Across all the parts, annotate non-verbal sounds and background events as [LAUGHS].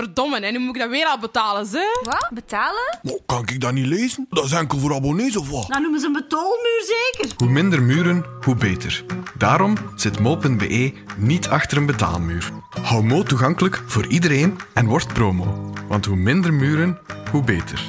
Verdomme, en nu moet ik dat weer al betalen, ze? Wat? Betalen? Maar kan ik dat niet lezen? Dat is enkel voor abonnees of wat? Dan noemen ze een betaalmuur zeker. Hoe minder muren, hoe beter. Daarom zit mo.be niet achter een betaalmuur. Hou Mo toegankelijk voor iedereen en word promo. Want hoe minder muren, hoe beter.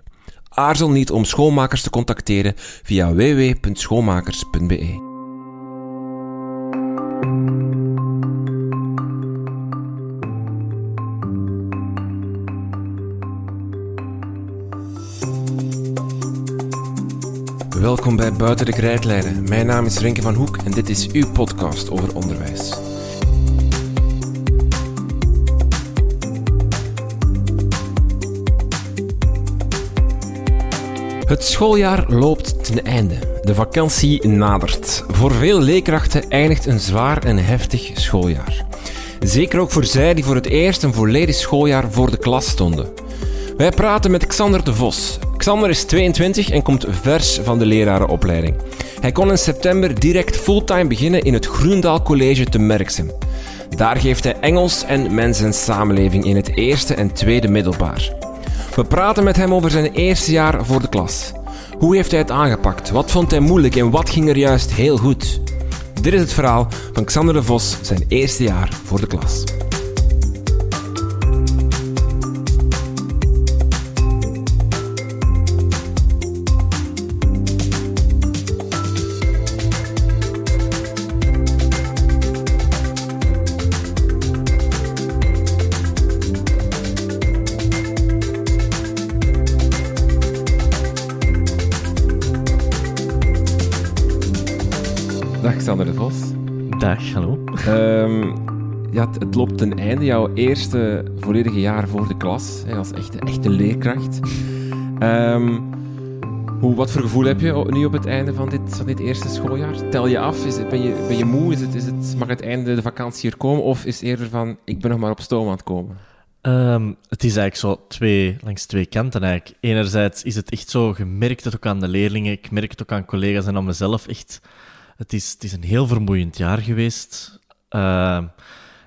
Aarzel niet om schoonmakers te contacteren via www.schoonmakers.be. Welkom bij Buiten de Krijtlijnen. Mijn naam is Renke van Hoek en dit is uw podcast over onderwijs. Het schooljaar loopt ten einde. De vakantie nadert. Voor veel leerkrachten eindigt een zwaar en heftig schooljaar. Zeker ook voor zij die voor het eerst een volledig schooljaar voor de klas stonden. Wij praten met Xander de Vos. Xander is 22 en komt vers van de lerarenopleiding. Hij kon in september direct fulltime beginnen in het Groendaal College te Merksem. Daar geeft hij Engels en mens en samenleving in het eerste en tweede middelbaar. We praten met hem over zijn eerste jaar voor de klas. Hoe heeft hij het aangepakt? Wat vond hij moeilijk en wat ging er juist heel goed? Dit is het verhaal van Xander de Vos, zijn eerste jaar voor de klas. Dag, hallo. Ehm, ja, het, het loopt ten einde, jouw eerste volledige jaar voor de klas, hè, als echte, echte leerkracht. Ehm, hoe, wat voor gevoel heb je nu op het einde van dit, van dit eerste schooljaar? Tel je af? Is het, ben, je, ben je moe? Is het, is het, mag het einde de vakantie hier komen? Of is het eerder van, ik ben nog maar op stoom aan het komen? Ehm, het is eigenlijk zo twee, langs twee kanten eigenlijk. Enerzijds is het echt zo, je merkt het ook aan de leerlingen, ik merk het ook aan collega's en aan mezelf. Echt, het is, het is een heel vermoeiend jaar geweest. Ehm,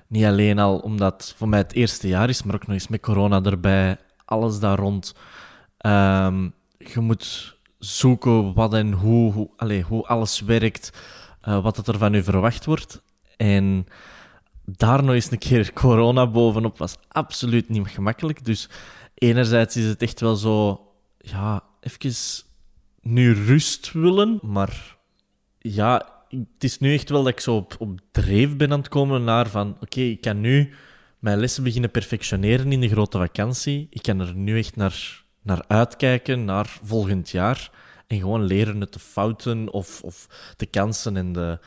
niet alleen al omdat het voor mij het eerste jaar is, maar ook nog eens met corona erbij, alles daar rond. Ehm, je moet zoeken wat en hoe, hoe, hoe alles werkt, eh, wat er van u verwacht wordt. En daar nog eens een keer [LAUGHS] corona bovenop was absoluut niet gemakkelijk. Dus enerzijds is het echt wel zo, ja, even nu rust willen, maar ja, het is nu echt wel dat ik zo op, op dreef ben aan het komen naar van, oké, ik kan nu mijn lessen beginnen perfectioneren in de grote vakantie. Ik kan er nu echt naar, naar uitkijken, naar volgend jaar. En gewoon leren uit de fouten of, of de kansen en de,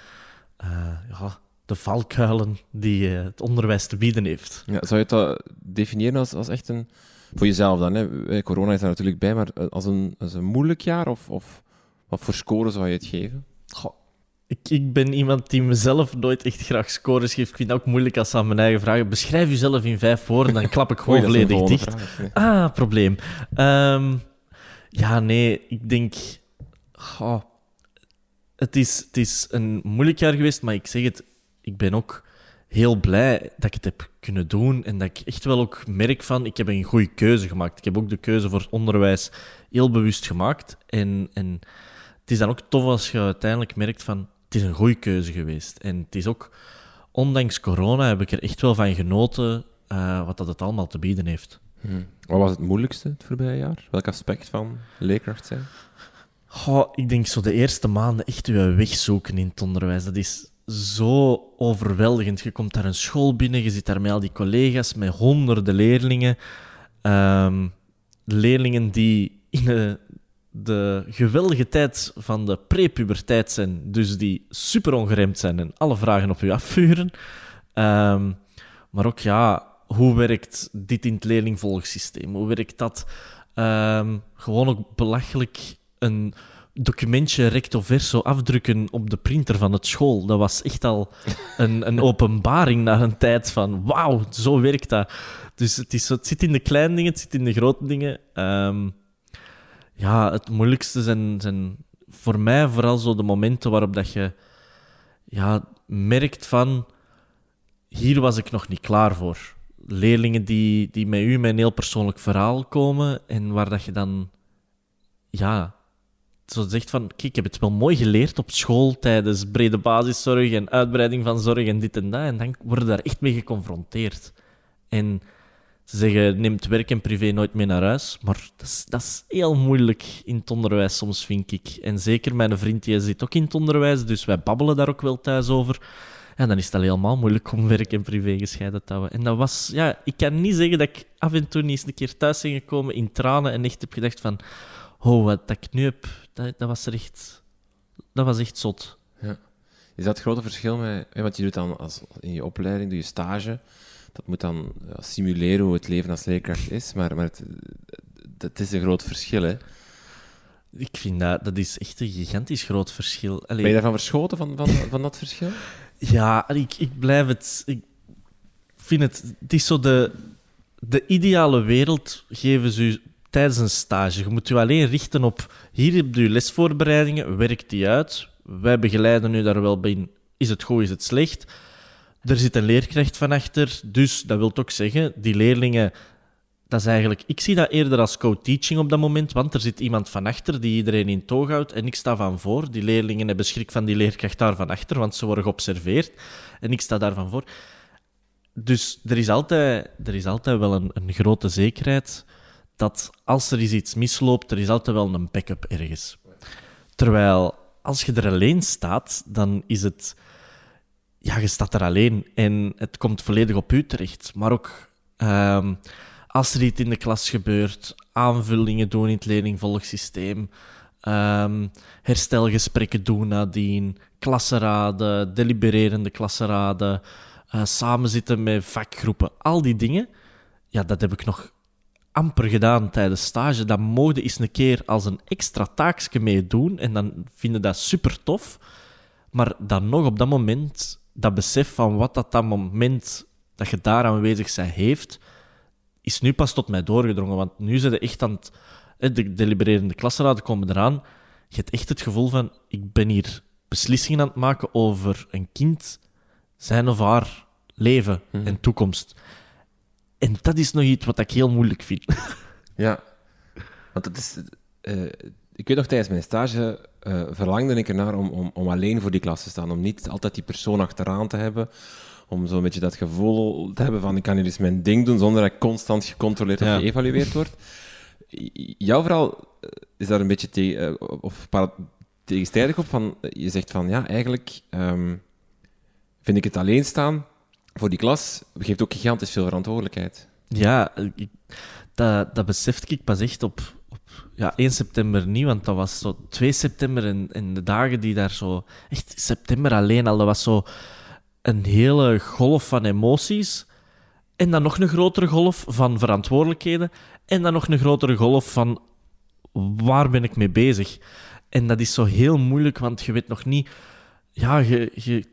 eh, ja, de valkuilen die eh, het onderwijs te bieden heeft. Ja, zou je het dat definiëren als, als echt een... Voor jezelf dan, hè? Eh, corona is er natuurlijk bij, maar als een, als een moeilijk jaar? Of, of wat voor score zou je het geven? Goh, ik, ik ben iemand die mezelf nooit echt graag scores geeft. Ik vind het ook moeilijk als ze aan mijn eigen vragen. Beschrijf jezelf in vijf woorden, dan klap ik [LAUGHS] gewoon volledig dicht. vraag. Nee. Ah, probleem. Ehm, ja, nee, ik denk... goh, het, is, het is een moeilijk jaar geweest, maar ik zeg het, ik ben ook heel blij dat ik het heb kunnen doen en dat ik echt wel ook merk van, ik heb een goede keuze gemaakt. Ik heb ook de keuze voor het onderwijs heel bewust gemaakt. En, en het is dan ook tof als je uiteindelijk merkt van, het is een goede keuze geweest. En het is ook, ondanks corona, heb ik er echt wel van genoten eh, wat dat het allemaal te bieden heeft. Hm. Wat was het moeilijkste het voorbije jaar? Welk aspect van leerkracht zijn? Goh, ik denk zo de eerste maanden echt je weg zoeken in het onderwijs. Dat is zo overweldigend. Je komt daar een school binnen, je zit daar met al die collega's, met honderden leerlingen. Ehm, leerlingen die in de, de geweldige tijd van de prepuberteit zijn, dus die super ongeremd zijn en alle vragen op u afvuren. Ehm, maar ook, ja, hoe werkt dit in het leerlingvolgsysteem? Hoe werkt dat? Ehm, gewoon ook belachelijk een documentje recto verso afdrukken op de printer van het school. Dat was echt al een, een [LAUGHS] openbaring na een tijd van wauw, zo werkt dat. Dus het, is, het zit in de kleine dingen, het zit in de grote dingen. Ehm, ja, het moeilijkste zijn, zijn voor mij vooral zo de momenten waarop dat je ja, merkt van hier was ik nog niet klaar voor. Leerlingen die, die met u met een heel persoonlijk verhaal komen en waar dat je dan ja, zo zegt van kijk, ik heb het wel mooi geleerd op school tijdens brede basiszorg en uitbreiding van zorg en dit en dat. En dan worden daar echt mee geconfronteerd. En ze zeggen, neemt werk en privé nooit mee naar huis. Maar dat is, dat is heel moeilijk in het onderwijs soms, vind ik. En zeker mijn vriend die zit ook in het onderwijs, dus wij babbelen daar ook wel thuis over. En dan is het al helemaal moeilijk om werk en privé gescheiden te houden. En dat was, ja, ik kan niet zeggen dat ik af en toe niet eens een keer thuis ben gekomen in tranen en echt heb gedacht van, oh, wat dat ik nu heb, dat, dat was echt, dat was echt zot. Is dat het grote verschil met... hè, Want je doet dan als, in je opleiding, doe je stage. Dat moet dan ja, simuleren hoe het leven als leerkracht is. Maar, maar het, het is een groot verschil, hè. Ik vind dat, dat is echt een gigantisch groot verschil. Allee, Ben je daarvan verschoten, van, van, van dat verschil? Ja, ik, ik blijf het. Ik vind het. Het is zo de. De ideale wereld geven ze u tijdens een stage. Je moet je alleen richten op. Hier heb je lesvoorbereidingen, werk die uit. Wij begeleiden u daar wel bij. Is het goed, is het slecht? Er zit een leerkracht van achter. Dus dat wil ook zeggen, die leerlingen. Dat is eigenlijk, ik zie dat eerder als co-teaching op dat moment, want er zit iemand van achter die iedereen in toog houdt en ik sta van voor. Die leerlingen hebben schrik van die leerkracht daar van achter, want ze worden geobserveerd en ik sta daar van voor. Dus er is altijd, er is altijd wel een, een grote zekerheid dat als er iets misloopt, er is altijd wel een backup ergens. Terwijl als je er alleen staat, dan is het... Ja, je staat er alleen en het komt volledig op u terecht. Maar ook ehm, als er iets in de klas gebeurt, aanvullingen doen in het leerlingvolgsysteem, ehm, herstelgesprekken doen nadien, klassenraden, delibererende klassenraden, eh, samenzitten met vakgroepen, al die dingen, ja, dat heb ik nog amper gedaan tijdens stage. Dat mogen eens een keer als een extra taakje mee doen en dan vinden dat super tof. Maar dan nog op dat moment, dat besef van wat dat, dat moment dat je daar aanwezig zijn heeft, is nu pas tot mij doorgedrongen. Want nu zijn ze echt aan het... De delibererende klassenraden komen eraan. Je hebt echt het gevoel van, ik ben hier beslissingen aan het maken over een kind, zijn of haar leven en toekomst. En dat is nog iets wat ik heel moeilijk vind. Ja. Want het is... eh, ik weet nog, tijdens mijn stage eh, verlangde ik ernaar om, om, om alleen voor die klas te staan. Om niet altijd die persoon achteraan te hebben. Om zo'n beetje dat gevoel te hebben van ik kan hier eens mijn ding doen zonder dat ik constant gecontroleerd Ja. of geëvalueerd word. Jouw verhaal eh, is daar een beetje te, eh, of tegenstrijdig op. Van, eh, je zegt van ja, eigenlijk ehm, vind ik het alleen staan voor die klas geeft ook gigantisch veel verantwoordelijkheid. Ja, ik, dat, dat besefte ik pas echt op ja, 1 september niet, want dat was zo 2 september en, en de dagen die daar zo... Echt september alleen al, dat was zo een hele golf van emoties. En dan nog een grotere golf van verantwoordelijkheden. En dan nog een grotere golf van waar ben ik mee bezig? En dat is zo heel moeilijk, want je weet nog niet... Ja, je, je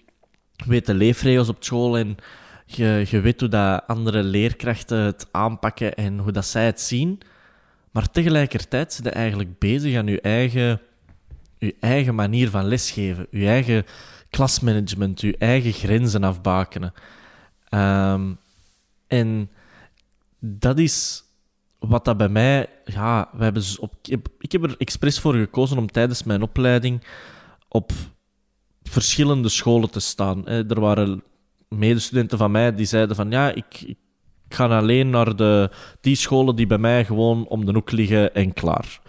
weet de leefregels op school en je, je weet hoe dat andere leerkrachten het aanpakken en hoe dat zij het zien. Maar tegelijkertijd zijn je eigenlijk bezig aan je eigen, je eigen manier van lesgeven, je eigen klasmanagement, je eigen grenzen afbakenen. Ehm, en dat is wat dat bij mij... Ja, we hebben dus op, ik, heb, er expres voor gekozen om tijdens mijn opleiding op verschillende scholen te staan. hè. Er waren medestudenten van mij die zeiden van ja, ik ga alleen naar de, die scholen die bij mij gewoon om de hoek liggen en klaar.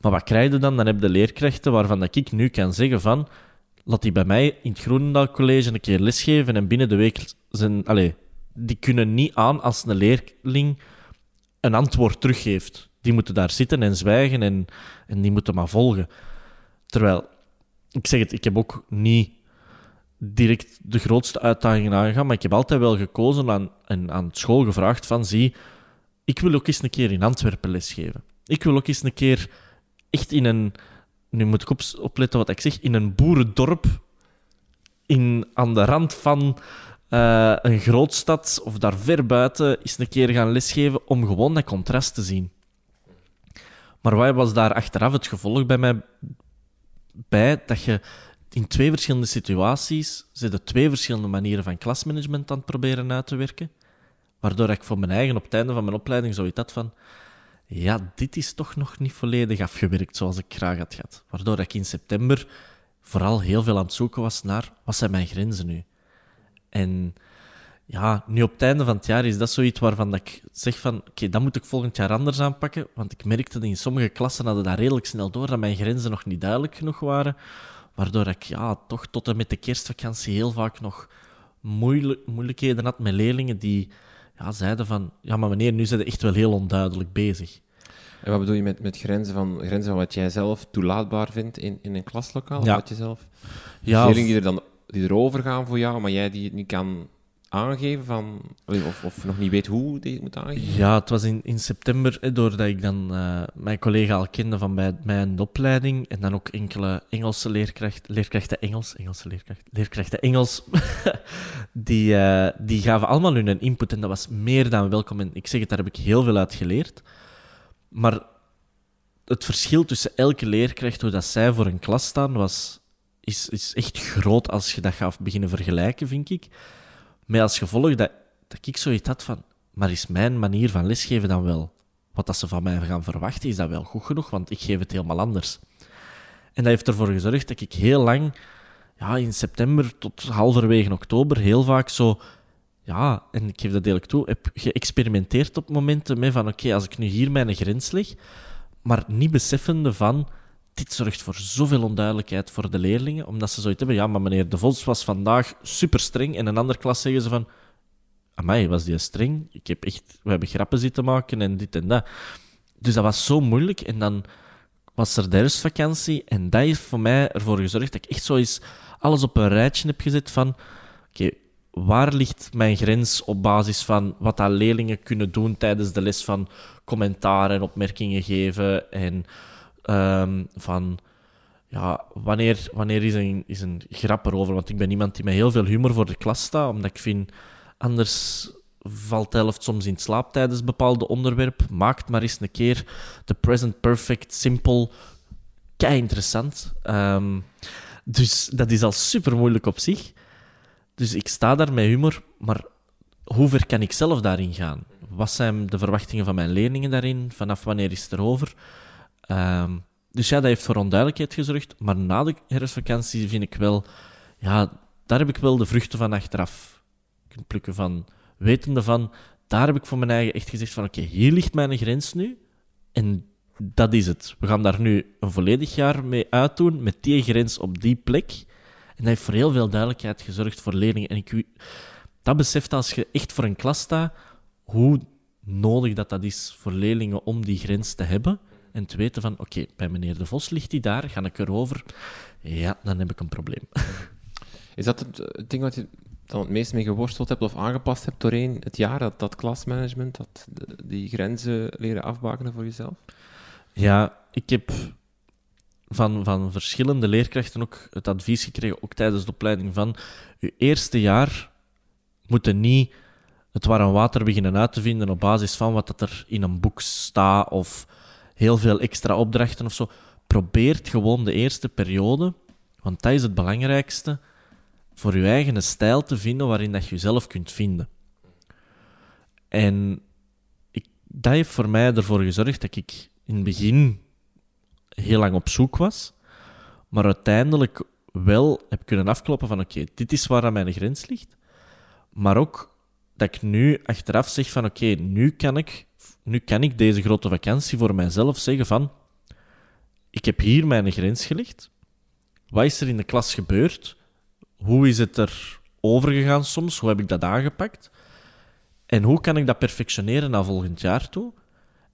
Maar wat krijg je dan? Dan heb je de leerkrachten waarvan dat ik nu kan zeggen van laat die bij mij in het Groenendaal College een keer lesgeven en binnen de week zijn... Allez, die kunnen niet aan als een leerling een antwoord teruggeeft. Die moeten daar zitten en zwijgen en, en die moeten maar volgen. Terwijl, ik zeg het, ik heb ook niet direct de grootste uitdagingen aangegaan, maar ik heb altijd wel gekozen aan, en aan school gevraagd van, zie, ik wil ook eens een keer in Antwerpen lesgeven. Ik wil ook eens een keer echt in een... Nu moet ik op, opletten wat ik zeg. In een boerendorp in, aan de rand van eh, een grootstad of daar ver buiten eens een keer gaan lesgeven om gewoon dat contrast te zien. Maar wat was daar achteraf het gevolg bij mij bij dat je in twee verschillende situaties zitten twee verschillende manieren van klasmanagement aan het proberen uit te werken, waardoor ik voor mijn eigen op het einde van mijn opleiding zoiets had van ja, dit is toch nog niet volledig afgewerkt zoals ik graag had gehad. Waardoor ik in september vooral heel veel aan het zoeken was naar wat zijn mijn grenzen nu. En ja, nu op het einde van het jaar is dat zoiets waarvan dat ik zeg van oké, dat moet ik volgend jaar anders aanpakken. Want ik merkte dat in sommige klassen hadden dat redelijk snel door dat mijn grenzen nog niet duidelijk genoeg waren. Waardoor ik ja, toch tot en met de kerstvakantie heel vaak nog moeilijk, moeilijkheden had met leerlingen die ja, zeiden van ja, maar meneer, nu zijn echt wel heel onduidelijk bezig. En wat bedoel je met, met grenzen, van, grenzen van wat jij zelf toelaatbaar vindt in, in een klaslokaal? Ja. Wat je zelf... Ja, Leerlingen die er dan die erover gaan voor jou, maar jij die het niet kan aangeven van, of, of nog niet weet hoe het moet aangeven? Ja, het was in, in september, doordat ik dan eh, mijn collega al kende van bij mij in de opleiding en dan ook enkele Engelse leerkracht, leerkrachten Engels, Engelse leerkracht, leerkrachten Engels, [LAUGHS] die, eh, die gaven allemaal hun input en dat was meer dan welkom. En ik zeg het, daar heb ik heel veel uit geleerd. Maar het verschil tussen elke leerkracht, hoe dat zij voor een klas staan, was, is, is echt groot als je dat gaat beginnen vergelijken, vind ik. Met als gevolg dat, dat ik zoiets had van, maar is mijn manier van lesgeven dan wel wat dat ze van mij gaan verwachten, is dat wel goed genoeg? Want ik geef het helemaal anders. En dat heeft ervoor gezorgd dat ik heel lang, ja, in september tot halverwege oktober, heel vaak zo, ja, en ik geef dat eerlijk toe, heb geëxperimenteerd op momenten met van, oké, als ik nu hier mijn grens leg, maar niet beseffende van, dit zorgt voor zoveel onduidelijkheid voor de leerlingen, omdat ze zoiets hebben, ja, maar meneer De Vos was vandaag super streng, en in een andere klas zeggen ze van, amai, was die streng? Ik heb echt, we hebben grappen zitten maken en dit en dat. Dus dat was zo moeilijk, en dan was er de herfstvakantie, en dat heeft voor mij ervoor gezorgd dat ik echt zo eens alles op een rijtje heb gezet van, oké, waar ligt mijn grens op basis van wat dat leerlingen kunnen doen tijdens de les van commentaar en opmerkingen geven en ehm, van ja, wanneer, wanneer is, een, is een grap erover? Want ik ben iemand die met heel veel humor voor de klas staat, omdat ik vind, anders valt de helft soms in slaap tijdens bepaalde onderwerp. Maakt maar eens een keer de present perfect simpel kei interessant. Ehm, dus dat is al super moeilijk op zich. Dus ik sta daar met humor, maar hoe ver kan ik zelf daarin gaan? Wat zijn de verwachtingen van mijn leerlingen daarin? Vanaf wanneer is het erover? Ehm, dus ja, dat heeft voor onduidelijkheid gezorgd. Maar na de herfstvakantie vind ik wel... Ja, daar heb ik wel de vruchten van achteraf kunnen plukken van... Wetende van... Daar heb ik voor mijn eigen echt gezegd van... Oké, hier ligt mijn grens nu. En dat is het. We gaan daar nu een volledig jaar mee uitdoen, met die grens op die plek. En dat heeft voor heel veel duidelijkheid gezorgd voor leerlingen. En ik, dat beseft als je echt voor een klas staat, hoe nodig dat, dat is voor leerlingen om die grens te hebben. En te weten van, oké, bij meneer De Vos ligt die daar, ga ik erover. Ja, dan heb ik een probleem. [LAUGHS] Is dat het, het ding wat je dan het meest mee geworsteld hebt of aangepast hebt doorheen het jaar, dat, dat klasmanagement, dat, die grenzen leren afbakenen voor jezelf? Ja, ik heb van, van verschillende leerkrachten ook het advies gekregen, ook tijdens de opleiding, van je eerste jaar moeten niet het waar en water beginnen uit te vinden op basis van wat dat er in een boek staat of heel veel extra opdrachten of zo. Probeert gewoon de eerste periode, want dat is het belangrijkste, voor je eigen stijl te vinden waarin dat je jezelf kunt vinden. En ik, dat heeft voor mij ervoor gezorgd dat ik in het begin heel lang op zoek was, maar uiteindelijk wel heb kunnen afkloppen van oké, dit is waar aan mijn grens ligt, maar ook dat ik nu achteraf zeg van oké, nu kan ik nu kan ik deze grote vakantie voor mijzelf zeggen van ik heb hier mijn grens gelegd. Wat is er in de klas gebeurd? Hoe is het er overgegaan soms? Hoe heb ik dat aangepakt? En hoe kan ik dat perfectioneren naar volgend jaar toe?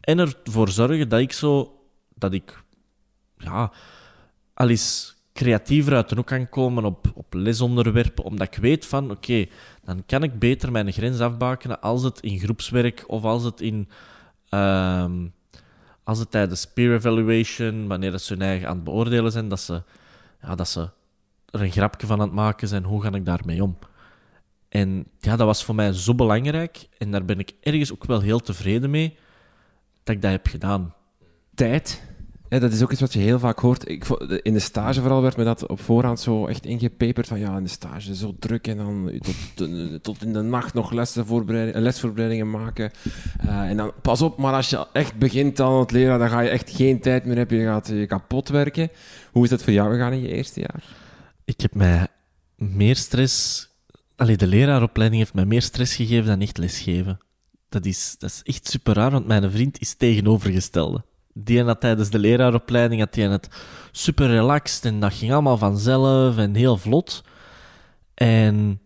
En ervoor zorgen dat ik zo... Dat ik... Ja... Al eens creatiever uit de hoek kan komen op, op lesonderwerpen, omdat ik weet van, oké, dan kan ik beter mijn grens afbakenen als het in groepswerk of als het in... ehm, als het tijdens peer evaluation, wanneer ze hun eigen aan het beoordelen zijn, dat ze, ja, dat ze er een grapje van aan het maken zijn. Hoe ga ik daarmee om? En ja, dat was voor mij zo belangrijk. En daar ben ik ergens ook wel heel tevreden mee dat ik dat heb gedaan. Tijd. Dat is ook iets wat je heel vaak hoort. Ik, in de stage vooral werd me dat op voorhand zo echt ingepeperd van ja, in de stage zo druk en dan tot, tot- in de nacht nog lesvoorbereidingen, lesvoorbereidingen maken. Eh, en dan pas op, maar als je echt begint aan het leren, dan ga je echt geen tijd meer hebben. Je gaat je kapot werken. Hoe is dat voor jou gegaan in je eerste jaar? Ik heb mij meer stress... Allee, de leraaropleiding heeft mij meer stress gegeven dan echt lesgeven. Dat is, dat is echt super raar, want mijn vriend is tegenovergestelde. Die had tijdens de leraaropleiding had die het super relaxed en dat ging allemaal vanzelf en heel vlot. En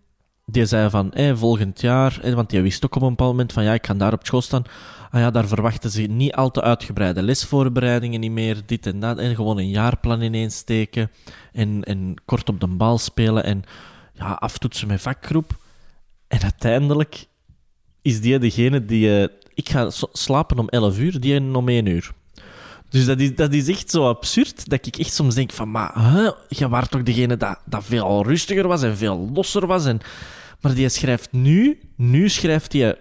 die zei van, hé, volgend jaar, want die wist ook op een bepaald moment van, ja, ik ga daar op school staan. Ah ja, daar verwachten ze niet al te uitgebreide lesvoorbereidingen niet meer, dit en dat. En gewoon een jaarplan ineens steken en, en kort op de bal spelen en ja, aftoetsen met vakgroep. En uiteindelijk is die degene die... eh, ik ga slapen om 11 uur, die om 1 uur. Dus dat is, dat is echt zo absurd, dat ik echt soms denk van, maar hè, je was toch degene dat, dat veel rustiger was en veel losser was. En, maar die schrijft nu, nu schrijft hij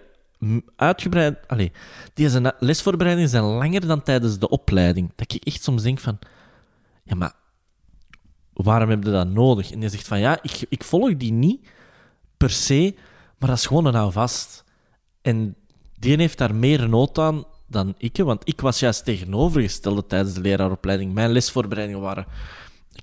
uitgebreid... Allee, die zijn lesvoorbereidingen zijn langer dan tijdens de opleiding. Dat ik echt soms denk van, ja, maar waarom heb je dat nodig? En die zegt van, ja, ik, ik volg die niet per se, maar dat is gewoon een houvast. En die heeft daar meer nood aan dan ik, want ik was juist tegenovergestelde tijdens de leraaropleiding. Mijn lesvoorbereidingen waren...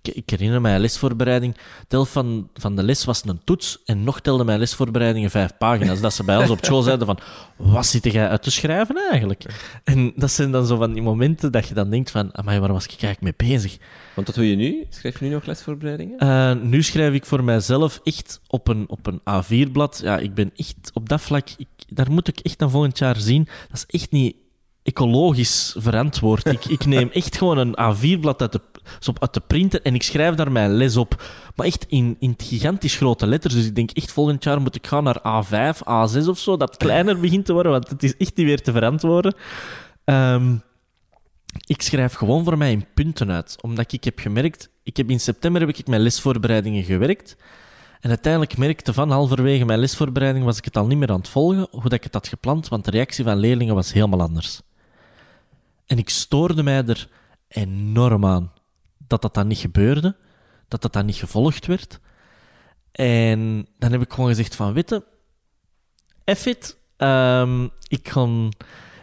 Ik, ik herinner mij, een lesvoorbereiding... Helft van, van de les was een toets en nog telde mijn lesvoorbereidingen vijf pagina's. Dat ze bij ons op school [LAUGHS] zeiden van... Wat zit jij uit te schrijven eigenlijk? En dat zijn dan zo van die momenten dat je dan denkt van... Amai, waar was ik eigenlijk mee bezig? Want wat doe je nu? Schrijf je nu nog lesvoorbereidingen? Eh, nu schrijf ik voor mijzelf echt op een, op een A4-blad. Ja, ik ben echt op dat vlak... Ik, daar moet ik echt dan volgend jaar zien. Dat is echt niet ecologisch verantwoord. Ik, ik neem [LAUGHS] echt gewoon een A4-blad uit de, uit de printer en ik schrijf daar mijn les op. Maar echt in, in gigantisch grote letters. Dus ik denk echt volgend jaar moet ik gaan naar A5, A6 of zo. Dat kleiner begint te worden, want het is echt niet meer te verantwoorden. Ehm, ik schrijf gewoon voor mij in punten uit. Omdat ik heb gemerkt... Ik heb in september heb ik mijn lesvoorbereidingen gewerkt. En uiteindelijk merkte van halverwege mijn lesvoorbereiding was ik het al niet meer aan het volgen, hoe dat ik het had gepland, want de reactie van leerlingen was helemaal anders. En ik stoorde mij er enorm aan dat dat dan niet gebeurde, dat dat dan niet gevolgd werd. En dan heb ik gewoon gezegd van, witte, F it, ehm, ik, ga,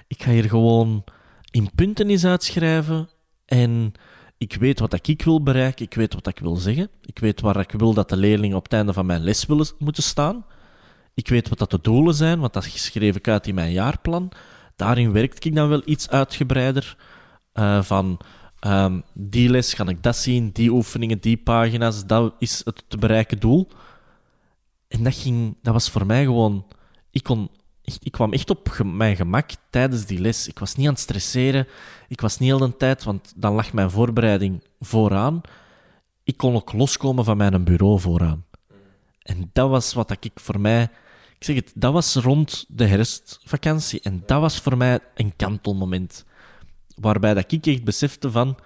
ik hier gewoon in punten eens uitschrijven en ik weet wat ik wil bereiken, ik weet wat ik wil zeggen, ik weet waar ik wil dat de leerlingen op het einde van mijn les willen, moeten staan. Ik weet wat dat de doelen zijn, want dat schreef ik uit in mijn jaarplan. Daarin werkte ik dan wel iets uitgebreider. eh, van ehm, die les ga ik dat zien, die oefeningen, die pagina's, dat is het te bereiken doel. En dat, ging, dat was voor mij gewoon... Ik, kon, echt- ik kwam echt op mijn gemak tijdens die les. Ik was niet aan het stresseren. Ik was niet heel de tijd, want dan lag mijn voorbereiding vooraan. Ik kon ook loskomen van mijn bureau vooraan. En dat was wat ik voor mij... Ik zeg het, dat was rond de herfstvakantie. En dat was voor mij een kantelmoment. Waarbij dat ik echt besefte van...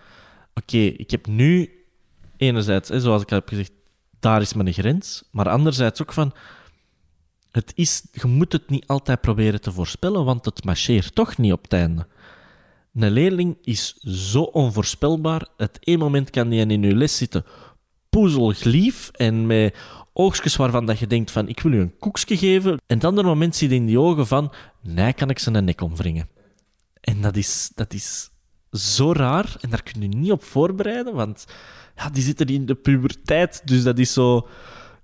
Oké, ik heb nu enerzijds, hè, zoals ik al heb gezegd, daar is mijn grens. Maar anderzijds ook van... Het is, je moet het niet altijd proberen te voorspellen, want het marcheert toch niet op het einde. Een leerling is zo onvoorspelbaar. Het één moment kan die in je les zitten poezelglief en met oogstjes waarvan dat je denkt van ik wil u een koekje geven. En het andere moment zie je in die ogen van nee, kan ik zijn nek omwringen. En dat is, dat is zo raar en daar kun je niet op voorbereiden, want ja, die zitten in de puberteit, dus dat is zo...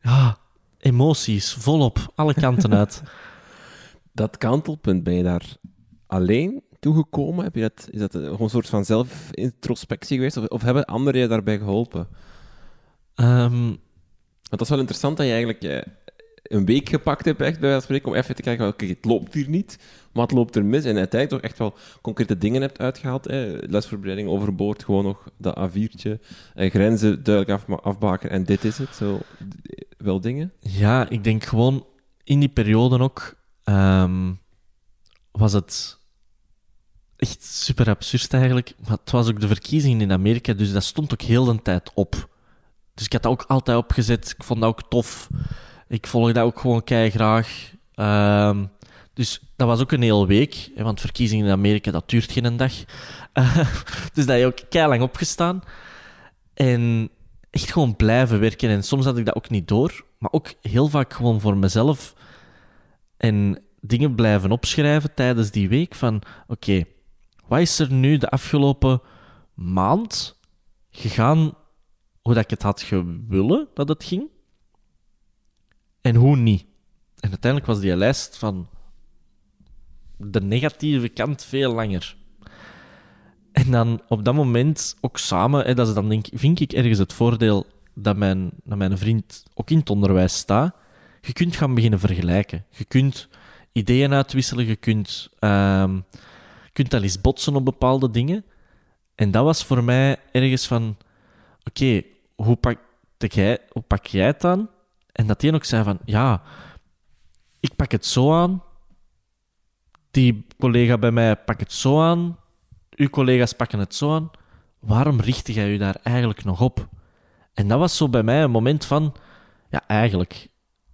Ja, emoties, volop, alle kanten uit. [LAUGHS] Dat kantelpunt, ben je daar alleen toegekomen? Heb je dat, is dat een, gewoon een soort van zelfintrospectie geweest? Of, of hebben anderen je daarbij geholpen? Ehm, dat is wel interessant dat je eigenlijk eh, een week gepakt hebt, echt, bij wijze van spreken, om even te kijken, oké, het loopt hier niet, het loopt er mis. En uiteindelijk toch echt wel concrete dingen hebt uitgehaald. Hè? Lesvoorbereiding overboord, gewoon nog dat A4'tje, eh, grenzen duidelijk afma- afbaken en dit is het. Zo, wel dingen. Ja, ik denk gewoon in die periode ook ehm, was het echt super absurd eigenlijk. Maar het was ook de verkiezingen in Amerika, dus dat stond ook heel de tijd op. Dus ik had dat ook altijd opgezet. Ik vond dat ook tof. Ik volgde dat ook gewoon kei graag. Ehm, dus dat was ook een hele week, want verkiezingen in Amerika, dat duurt geen dag. Eh, [LAUGHS] dus dat je ook kei lang opgestaan. En echt gewoon blijven werken. En soms had ik dat ook niet door, maar ook heel vaak gewoon voor mezelf. En dingen blijven opschrijven tijdens die week van, oké, wat is er nu de afgelopen maand gegaan hoe dat ik het had gewillen dat het ging? En hoe niet? En uiteindelijk was die lijst van de negatieve kant veel langer. En dan op dat moment ook samen, hè, dat is dan denk, vind ik ergens het voordeel dat mijn, dat mijn vriend ook in het onderwijs staat. Je kunt gaan beginnen vergelijken. Je kunt ideeën uitwisselen, je kunt, ehm kunt al eens botsen op bepaalde dingen. En dat was voor mij ergens van: oké, hoe, pak jij, hoe pak het aan? En dat die ook zei van: ja, ik pak het zo aan. Die collega bij mij pakt het zo aan. Uw collega's pakken het zo aan. Waarom richt jij je daar eigenlijk nog op? En dat was zo bij mij een moment van: ja, eigenlijk.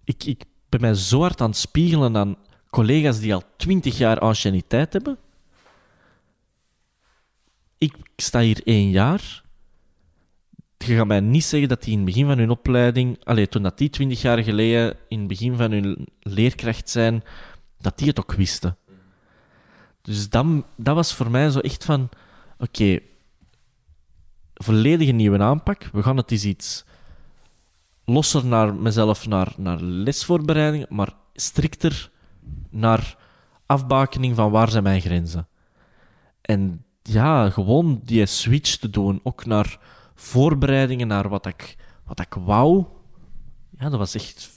Ik, ik ben mij zo hard aan het spiegelen aan collega's die al twintig jaar anciëniteit hebben. Ik sta hier één jaar. Je gaat mij niet zeggen dat die in het begin van hun opleiding, allee, toen dat die twintig jaar geleden in het begin van hun leerkracht zijn, dat die het ook wisten. Dus dat, dat was voor mij zo echt van: oké, volledige nieuwe aanpak. We gaan het eens iets losser naar mezelf, naar, naar lesvoorbereiding, maar strikter naar afbakening van waar zijn mijn grenzen. En ja, gewoon die switch te doen, ook naar voorbereidingen, naar wat ik, wat ik wou. Ja, dat was echt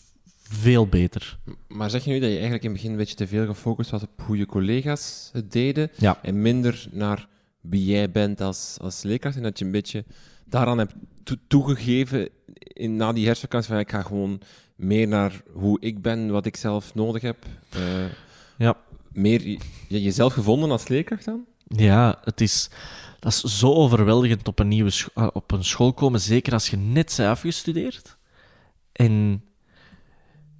veel beter. Maar zeg je nu dat je eigenlijk in het begin een beetje te veel gefocust was op hoe je collega's het deden Ja. en minder naar wie jij bent als, als leerkracht en dat je een beetje daaraan hebt toe- toegegeven in, na die herfstvakantie van ik ga gewoon meer naar hoe ik ben, wat ik zelf nodig heb. eh, Ja. meer je- jezelf gevonden als leerkracht dan? Ja, het is, dat is zo overweldigend op een, nieuwe eh, op een school komen, zeker als je net bent afgestudeerd. En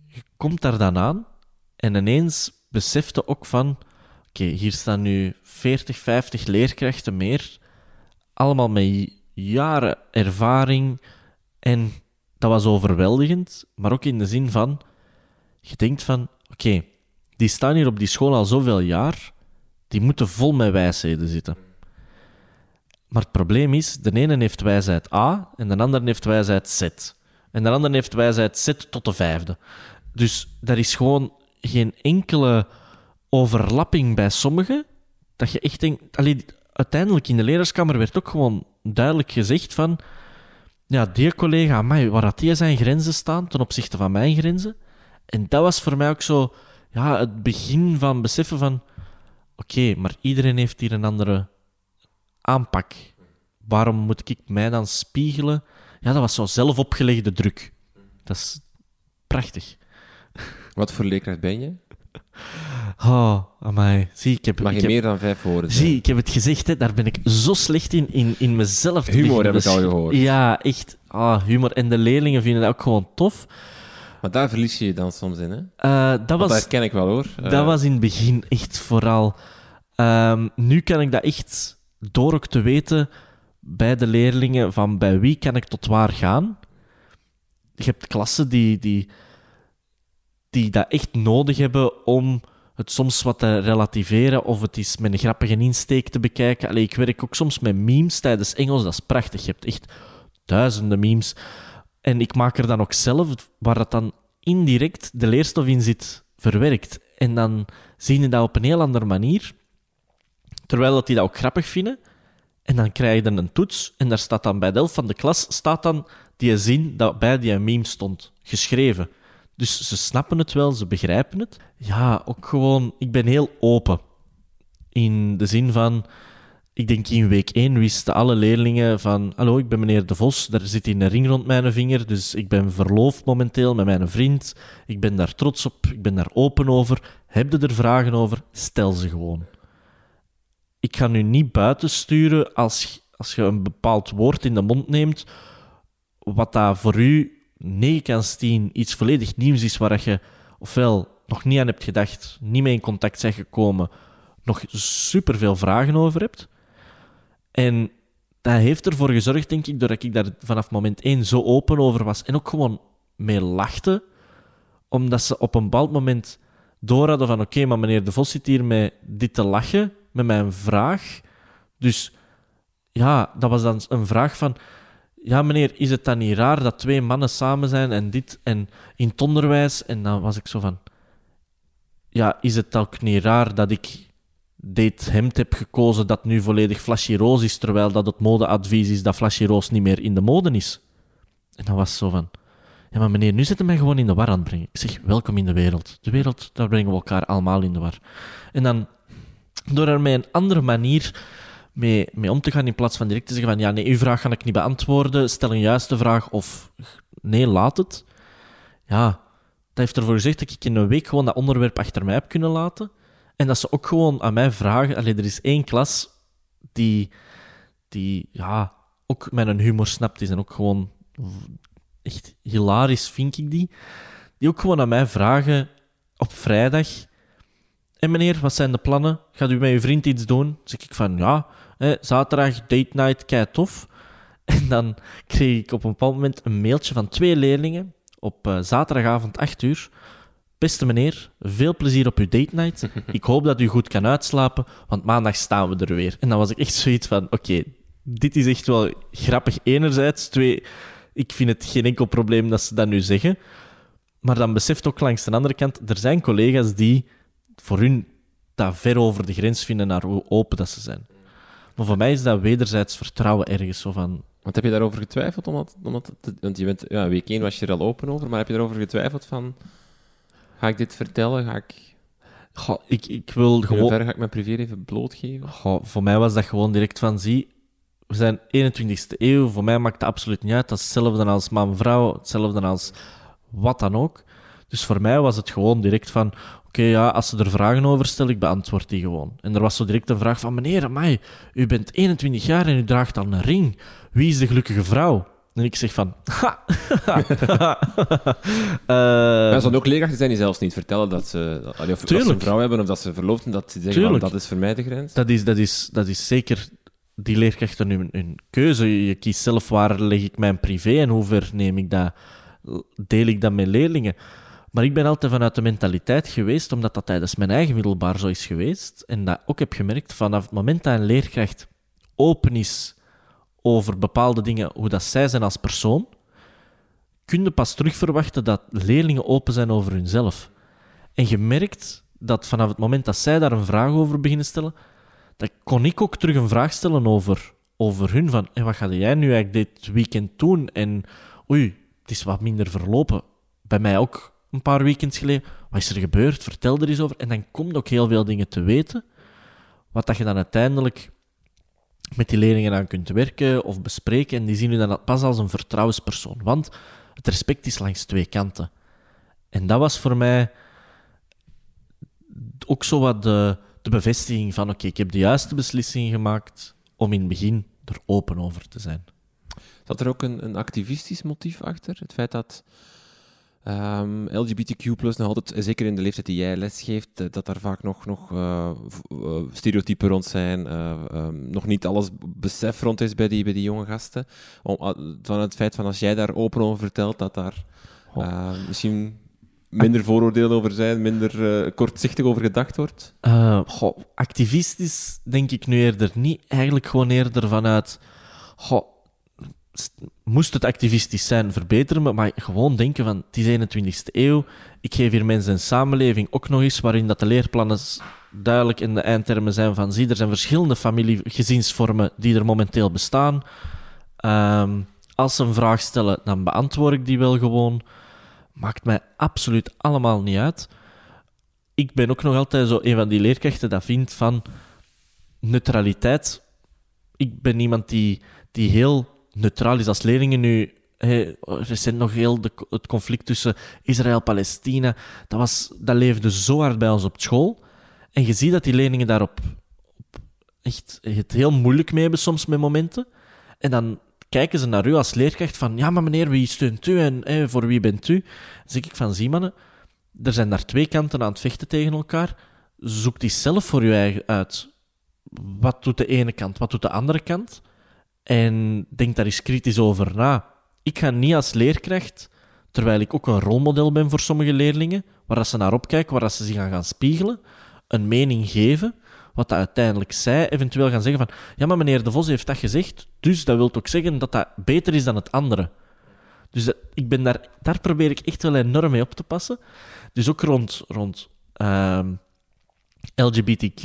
je komt daar dan aan en ineens beseft je ook van... Oké, hier staan nu 40, 50 leerkrachten meer. Allemaal met jaren ervaring. En dat was overweldigend, maar ook in de zin van... Je denkt van, oké, die staan hier op die school al zoveel jaar die moeten vol met wijsheden zitten. Maar het probleem is, de ene heeft wijsheid A en de andere heeft wijsheid Z. En de andere heeft wijsheid Z tot de vijfde. Dus er is gewoon geen enkele overlapping bij sommigen, dat je echt uiteindelijk in de leraarskamer werd ook gewoon duidelijk gezegd van... Ja, die collega, waar had die zijn grenzen staan ten opzichte van mijn grenzen? En dat was voor mij ook zo... Ja, het begin van beseffen van... Oké, maar iedereen heeft hier een andere aanpak. Waarom moet ik mij dan spiegelen? Ja, dat was zo zelf opgelegde druk. Dat is prachtig. Wat voor leerkracht ben je? Oh, amai. Zie, ik heb, Mag ik je heb, meer dan vijf woorden zijn? zie, ik heb het gezegd, hè, daar ben ik zo slecht in, in, in mezelf. te Humor heb ik al gehoord. Ja, echt. Ah, humor. En de leerlingen vinden dat ook gewoon tof. Maar daar verlies je je dan soms in, hè? Eh, dat was... dat ken ik wel, hoor. Eh, Dat was in het begin echt vooral. Ehm, nu kan ik dat echt door ook te weten bij de leerlingen van bij wie kan ik tot waar gaan. Je hebt klassen die, die, die dat echt nodig hebben om het soms wat te relativeren of het is met een grappige insteek te bekijken. Allee, ik werk ook soms met memes tijdens Engels, dat is prachtig. Je hebt echt duizenden memes. En ik maak er dan ook zelf, waar dat dan indirect de leerstof in zit, verwerkt. En dan zien je dat op een heel andere manier. Terwijl dat die dat ook grappig vinden. En dan krijg je dan een toets en daar staat dan bij de helft van de klas staat dan die zin dat bij die meme stond, geschreven. Dus ze snappen het wel, ze begrijpen het. Ja, ook gewoon, ik ben heel open. In de zin van, ik denk in week 1 wisten alle leerlingen van, hallo, ik ben meneer De Vos, er zit hier een ring rond mijn vinger, dus ik ben verloofd momenteel met mijn vriend. Ik ben daar trots op, ik ben daar open over. Heb je er vragen over? Stel ze gewoon. Ik ga nu niet buiten sturen als, als je een bepaald woord in de mond neemt, wat dat voor u 9 kan 10 iets volledig nieuws is waar je ofwel nog niet aan hebt gedacht, niet mee in contact bent gekomen, nog superveel vragen over hebt. En dat heeft ervoor gezorgd, denk ik, doordat ik daar vanaf moment één zo open over was en ook gewoon mee lachte, omdat ze op een bepaald moment door hadden van oké, maar meneer De Vos zit hier met dit te lachen, met mijn vraag. Dus ja, dat was dan een vraag van ja meneer, is het dan niet raar dat twee mannen samen zijn en dit en in het onderwijs? En dan was ik zo van ja, is het ook niet raar dat ik dit hemd heb gekozen dat nu volledig flashy roze is, terwijl dat het modeadvies is dat flashy roze niet meer in de mode is? En dan was het zo van... Ja, maar meneer, nu zitten mij gewoon in de war aan het brengen. Ik zeg, welkom in de wereld. De wereld, daar brengen we elkaar allemaal in de war. En dan, door er met een andere manier mee, mee om te gaan, in plaats van direct te zeggen van, ja, nee, uw vraag ga ik niet beantwoorden, stel een juiste vraag, of nee, laat het. Ja, dat heeft ervoor gezegd dat ik in een week gewoon dat onderwerp achter mij heb kunnen laten. En dat ze ook gewoon aan mij vragen... Allee, er is één klas die, die ja, ook mijn humor snapt is en ook gewoon echt hilarisch vind ik die. Die ook gewoon aan mij vragen op vrijdag. En meneer, wat zijn de plannen? Gaat u met uw vriend iets doen? Zeg ik van ja, hè, zaterdag date night, kei tof. [LAUGHS] En dan kreeg ik op een bepaald moment een mailtje van twee leerlingen op uh, zaterdagavond 8 uur. Beste meneer, veel plezier op uw date night. [LAUGHS] Ik hoop dat u goed kan uitslapen, want maandag staan we er weer. En dan was ik echt zoiets van: oké, dit is echt wel grappig enerzijds. Twee, ik vind het geen enkel probleem dat ze dat nu zeggen. Maar dan beseft ook langs de andere kant, er zijn collega's die voor hun dat ver over de grens vinden naar hoe open dat ze zijn. Maar voor mij is dat wederzijds vertrouwen ergens zo van... Want heb je daarover getwijfeld? Omdat, omdat het, want je bent, ja, week 1 was je er al open over, maar heb je daarover getwijfeld van... Ga ik dit vertellen? Ga ik... Goh, ik, ik wil gewoon... Hoe ver ga ik mijn privé even blootgeven? Goh, voor mij was dat gewoon direct van, zie, we zijn 21ste eeuw. Voor mij maakt het absoluut niet uit. Dat is hetzelfde als man-vrouw, hetzelfde als wat dan ook. Dus voor mij was het gewoon direct van... Oké, ja, als ze er vragen over stellen, ik beantwoord die gewoon. En er was zo direct een vraag van... Meneer, amai, u bent 21 jaar en u draagt al een ring. Wie is de gelukkige vrouw? En ik zeg van... Ha! uh, [LAUGHS] er zijn ook leerkrachten zijn die zelfs niet vertellen dat ze, of, ze een vrouw hebben of dat ze verloofd zijn, dat ze zeggen van, dat is voor mij de grens. Dat is, dat is, dat is zeker die leerkrachten hun, hun keuze. Je kiest zelf waar leg ik mijn privé en hoe ver neem ik dat, deel ik dat met leerlingen. Maar ik ben altijd vanuit de mentaliteit geweest, omdat dat tijdens mijn eigen middelbaar zo is geweest. En dat ook heb gemerkt, vanaf het moment dat een leerkracht open is over bepaalde dingen, hoe dat zij zijn als persoon, kun je pas terug verwachten dat leerlingen open zijn over hunzelf. En je merkt dat vanaf het moment dat zij daar een vraag over beginnen stellen, dan kon ik ook terug een vraag stellen over, over hun. Van, wat ga jij nu eigenlijk dit weekend doen? En oei, het is wat minder verlopen. Bij mij ook een paar weekends geleden. Wat is er gebeurd? Vertel er eens over. En dan komt ook heel veel dingen te weten. Wat dat je dan uiteindelijk met die leerlingen aan kunt werken of bespreken. En die zien u dan pas als een vertrouwenspersoon. Want het respect is langs twee kanten. En dat was voor mij ook zo wat de, bevestiging van: oké, ik heb de juiste beslissing gemaakt om in het begin er open over te zijn. Zat er ook een, een activistisch motief achter? Het feit dat Um, ehm, LGBTQ nog altijd, zeker in de leeftijd die jij lesgeeft, eh, dat daar vaak nog, nog uh, stereotypen rond zijn, uh, um, nog niet alles besef rond is bij die, bij die jonge gasten. Om, van het feit van als jij daar open over vertelt, dat daar misschien minder vooroordelen over zijn, minder kortzichtig over gedacht wordt? Goh, activistisch denk ik nu eerder niet. Eigenlijk gewoon eerder vanuit... Goh, moest het activistisch zijn, verbeteren me, maar gewoon denken van, het is 21ste eeuw, ik geef hier mensen een samenleving ook nog eens waarin dat de leerplannen duidelijk in de eindtermen zijn van, zie, er zijn verschillende familiegezinsvormen die er momenteel bestaan. Um, als ze een vraag stellen, dan beantwoord ik die wel gewoon. Maakt mij absoluut allemaal niet uit. Ik ben ook nog altijd zo een van die leerkrachten dat vindt van neutraliteit. Ik ben iemand die, die heel neutraal is als leerlingen nu. Recent nog heel de, het conflict tussen Israël en Palestina. Dat, was, dat leefde zo hard bij ons op school. En je ziet dat die leerlingen daarop op echt het heel moeilijk mee hebben soms met momenten. En dan kijken ze naar u als leerkracht van, ja, maar meneer, wie steunt u en voor wie bent u? Dan zeg ik van, zie mannen, er zijn daar twee kanten aan het vechten tegen elkaar. Zoek die zelf voor je eigen uit. Wat doet de ene kant, wat doet de andere kant? En denk daar eens kritisch over na. Ik ga niet als leerkracht, terwijl ik ook een rolmodel ben voor sommige leerlingen, waar dat ze naar opkijken, waar ze zich aan gaan spiegelen, een mening geven, wat dat uiteindelijk zij eventueel gaan zeggen van ja, maar meneer De Vos heeft dat gezegd, dus dat wil ook zeggen dat dat beter is dan het andere. Dus ik ben daar, daar probeer ik echt wel enorm mee op te passen. Dus ook rond, rond ehm, LGBTQ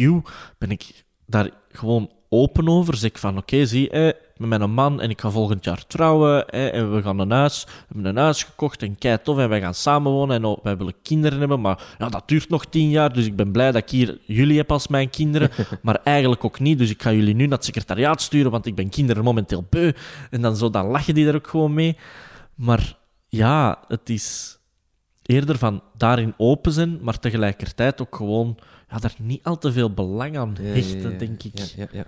ben ik daar gewoon open over. Zeg ik van, oké, zie, eh, ik ben met een man en ik ga volgend jaar trouwen. Eh, en we gaan een huis, we hebben een huis gekocht en kei tof. En wij gaan samenwonen en oh, wij willen kinderen hebben. Maar ja, dat duurt nog tien jaar, dus ik ben blij dat ik hier jullie heb als mijn kinderen. [LAUGHS] maar eigenlijk ook niet, dus ik ga jullie nu naar het secretariaat sturen, want ik ben kinderen momenteel beu. En dan, zo, dan lachen die daar ook gewoon mee. Maar ja, het is eerder van daarin open zijn, maar tegelijkertijd ook gewoon ja, daar niet al te veel belang aan Ja, ja, hechten, ja, denk ik. Ja, ja, ja.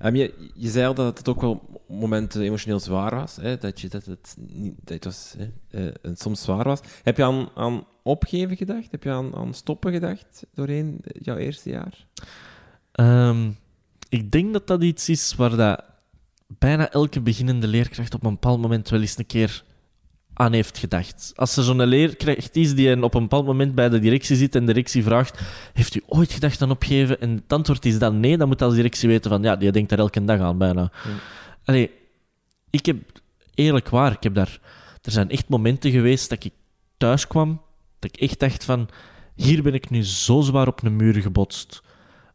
Ehm, je, je zei al dat het ook wel momenten emotioneel zwaar was. Hè? Dat, je, dat het, niet, dat het was, hè? eh, soms zwaar was. Heb je aan, aan opgeven gedacht? Heb je aan, aan stoppen gedacht doorheen jouw eerste jaar? Ehm, ik denk dat dat iets is waar dat bijna elke beginnende leerkracht op een bepaald moment wel eens een keer aan heeft gedacht. Als er zo'n leerkracht is die op een bepaald moment bij de directie zit en de directie vraagt heeft u ooit gedacht aan opgeven? En het antwoord is dan nee, dan moet als directie weten van ja, die denkt daar elke dag aan bijna. Allee, ik heb, eerlijk waar, ik heb daar... Er zijn echt momenten geweest dat ik thuis kwam, dat ik echt dacht van... Hier ben ik nu zo zwaar op een muur gebotst.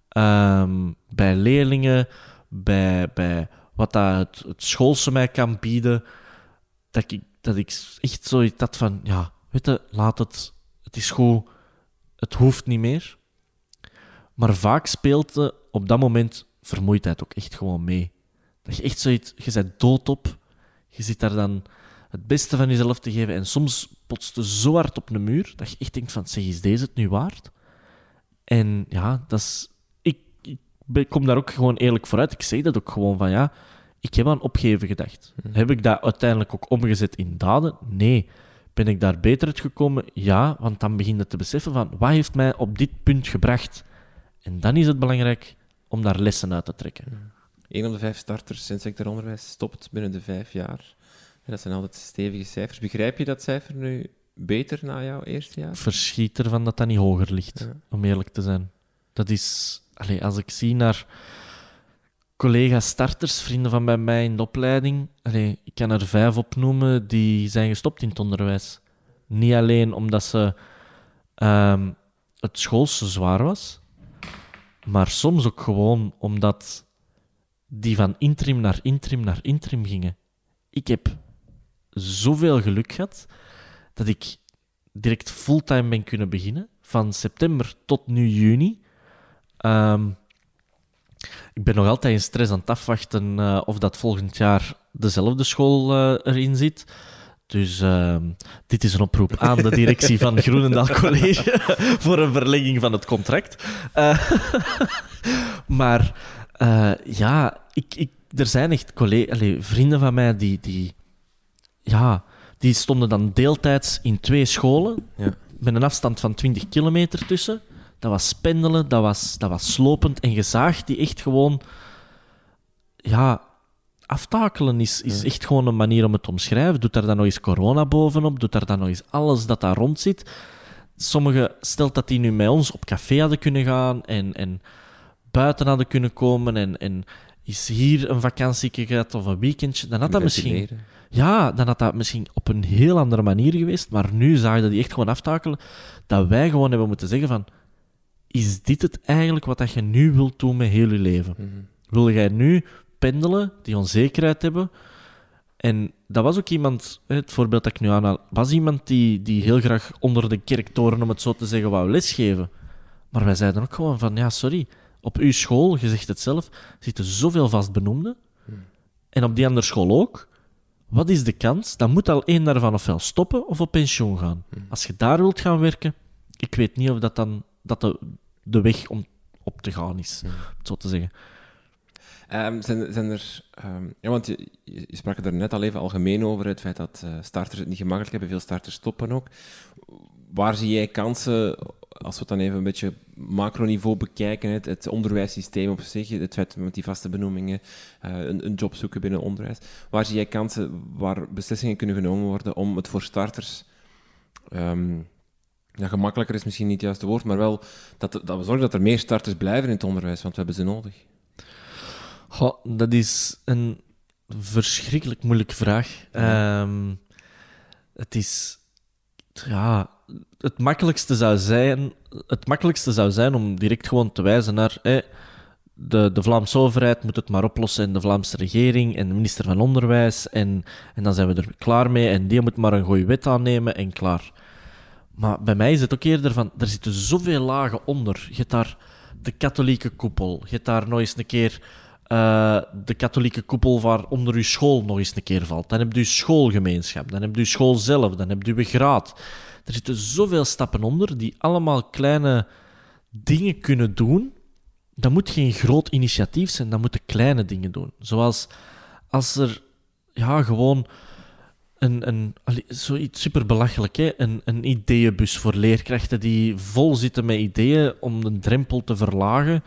Ehm, bij leerlingen, bij, bij wat dat het, het schoolse mij kan bieden, dat ik, dat ik echt zoiets had van, ja, weet je, laat het, het is goed, het hoeft niet meer. Maar vaak speelt er op dat moment vermoeidheid ook echt gewoon mee. Dat je echt zoiets, je bent doodop, je zit daar dan het beste van jezelf te geven en soms botst je zo hard op een muur dat je echt denkt van, zeg, is deze het nu waard? En ja, dat is... Ik, ik kom daar ook gewoon eerlijk vooruit. Ik zeg dat ook gewoon van, ja, ik heb aan opgeven gedacht. Heb ik dat uiteindelijk ook omgezet in daden? Nee. Ben ik daar beter uit gekomen? Ja, want dan begin je te beseffen van, wat heeft mij op dit punt gebracht? En dan is het belangrijk om daar lessen uit te trekken. Eén op de vijf starters in sectoronderwijs stopt binnen de vijf jaar. En dat zijn altijd stevige cijfers. Begrijp je dat cijfer nu beter na jouw eerste jaar? verschiet ervan dat dat niet hoger ligt, Ja. om eerlijk te zijn. Dat is, allee, als ik zie naar collega-starters, vrienden van bij mij in de opleiding, ik kan er vijf opnoemen die zijn gestopt in het onderwijs. Niet alleen omdat ze ehm, het schoolse zwaar was, maar soms ook gewoon omdat die van interim naar interim naar interim gingen. Ik heb zoveel geluk gehad dat ik direct fulltime ben kunnen beginnen. Van september tot nu juni. Ehm, ik ben nog altijd in stress aan het afwachten eh, of dat volgend jaar dezelfde school eh, erin zit. Dus ehm, dit is een oproep aan de directie van [LAUGHS] Groenendaal College [LAUGHS] voor een verlenging van het contract. Eh, [LAUGHS] maar ja, ik, ik, er zijn echt vrienden van mij die, die, ja, die stonden dan deeltijds in twee scholen Ja. met een afstand van 20 kilometer tussen. Dat was pendelen, dat was, dat was slopend en gezaagd, die echt gewoon... Ja, aftakelen is, is echt gewoon een manier om het te omschrijven. Doet daar dan nog eens corona bovenop, doet daar dan nog eens alles dat daar rond zit. Sommigen, stelt dat die nu met ons op café hadden kunnen gaan en, en buiten hadden kunnen komen en, en is hier een vakantie gehad of een weekendje, dan had dat misschien... Ja, dan had dat misschien op een heel andere manier geweest. Maar nu zagen die echt gewoon aftakelen. Dat wij gewoon hebben moeten zeggen van... Is dit het eigenlijk wat dat je nu wilt doen met heel je leven? Wil jij nu pendelen, die onzekerheid hebben? En dat was ook iemand, het voorbeeld dat ik nu aanhaal, was iemand die, die heel graag onder de kerktoren, om het zo te zeggen, wou lesgeven. Maar wij zeiden ook gewoon van, ja, sorry, op uw school, je zegt het zelf, zitten zoveel vastbenoemden. En op die andere school ook. Wat is de kans? Dan moet al één daarvan ofwel stoppen of op pensioen gaan. Als je daar wilt gaan werken, ik weet niet of dat dan dat de, de weg om op te gaan is, om het zo te zeggen. Ehm, zijn, zijn er... ehm, ja, want je, je je sprak er net al even algemeen over, het feit dat eh, starters het niet gemakkelijk hebben. Veel starters stoppen ook. Waar zie jij kansen, als we het dan even een beetje macroniveau bekijken, het, het onderwijssysteem op zich, het feit met die vaste benoemingen, eh, een, een job zoeken binnen onderwijs. Waar zie jij kansen waar beslissingen kunnen genomen worden om het voor starters... ehm, ja, gemakkelijker is misschien niet het juiste woord, maar wel dat, dat we zorgen dat er meer starters blijven in het onderwijs, want we hebben ze nodig. Goh, dat is een verschrikkelijk moeilijke vraag. Ehm, het is... Ja, het makkelijkste zou zijn... Het makkelijkste zou zijn om direct gewoon te wijzen naar... de, de Vlaamse overheid moet het maar oplossen en de Vlaamse regering en de minister van Onderwijs en, en dan zijn we er klaar mee en die moet maar een goede wet aannemen en klaar. Maar bij mij is het ook eerder van, er zitten zoveel lagen onder. Je hebt daar de katholieke koepel. Je hebt daar nog eens een keer eh, de katholieke koepel waar onder uw school nog eens een keer valt. Dan heb je schoolgemeenschap. Dan heb je school zelf. Dan heb je uw graad. Er zitten zoveel stappen onder die allemaal kleine dingen kunnen doen. Dat moet geen groot initiatief zijn, dat moeten kleine dingen doen. Zoals als er ja, gewoon een, een, zoiets super belachelijk, hè? Een, een ideeënbus voor leerkrachten die vol zitten met ideeën om de drempel te verlagen,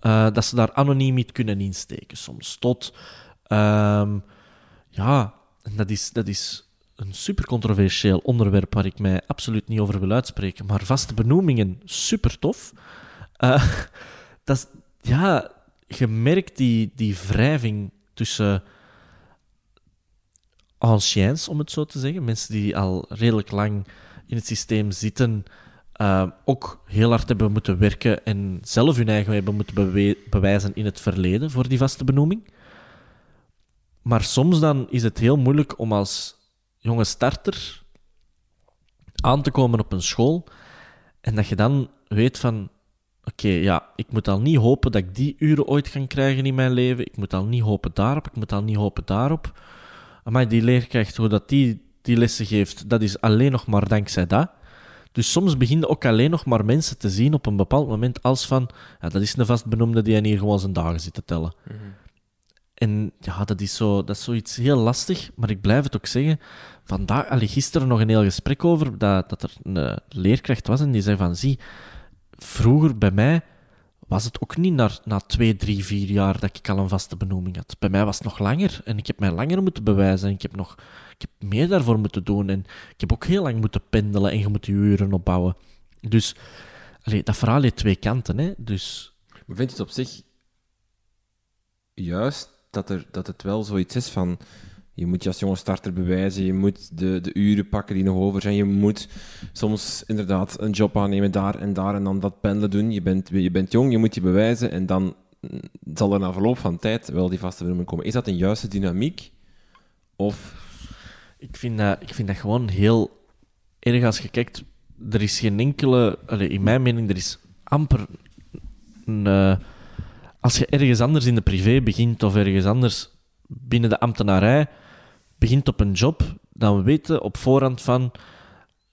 eh, dat ze daar anoniem iets kunnen insteken soms. Tot, ehm, ja, dat is, dat is een super controversieel onderwerp waar ik mij absoluut niet over wil uitspreken, maar vaste benoemingen, super tof. Eh, [LAUGHS] dat ja, je merkt die, die wrijving tussen anciens, om het zo te zeggen. Mensen die al redelijk lang in het systeem zitten, eh, ook heel hard hebben moeten werken en zelf hun eigen hebben moeten bewijzen in het verleden voor die vaste benoeming. Maar soms dan is het heel moeilijk om als jonge starter aan te komen op een school en dat je dan weet van oké, ja, ik moet al niet hopen dat ik die uren ooit ga krijgen in mijn leven. Ik moet al niet hopen daarop, ik moet al niet hopen daarop. Maar die leerkracht, hoe dat die, die lessen geeft, dat is alleen nog maar dankzij dat. Dus soms beginnen ook alleen nog maar mensen te zien op een bepaald moment als van, ja, dat is een vastbenoemde die hier gewoon zijn dagen zit te tellen. En ja, dat is, zo, dat is zoiets heel lastig, maar ik blijf het ook zeggen. Vandaag, allee, gisteren nog een heel gesprek over dat, dat er een leerkracht was en die zei van, zie, vroeger bij mij was het ook niet na, na twee, drie, vier jaar dat ik al een vaste benoeming had. Bij mij was het nog langer en ik heb mij langer moeten bewijzen en ik heb, nog, ik heb meer daarvoor moeten doen en ik heb ook heel lang moeten pendelen en je moet je uren opbouwen. Dus dat verhaal heeft twee kanten. Hè? Dus Maar vind je het op zich juist dat, er, dat het wel zoiets is van... Je moet je als jonge starter bewijzen, je moet de, de uren pakken die nog over zijn, je moet soms inderdaad een job aannemen daar en daar en dan dat pendelen doen. Je bent, je bent jong, je moet je bewijzen en dan zal er na verloop van tijd wel die vaste benoeming komen. Is dat een juiste dynamiek? Of... ik vind dat, ik vind dat gewoon heel erg als je kijkt. Er is geen enkele, in mijn mening, er is amper een. eh, als je ergens anders in de privé begint of ergens anders binnen de ambtenarij begint op een job, dan weet je op voorhand van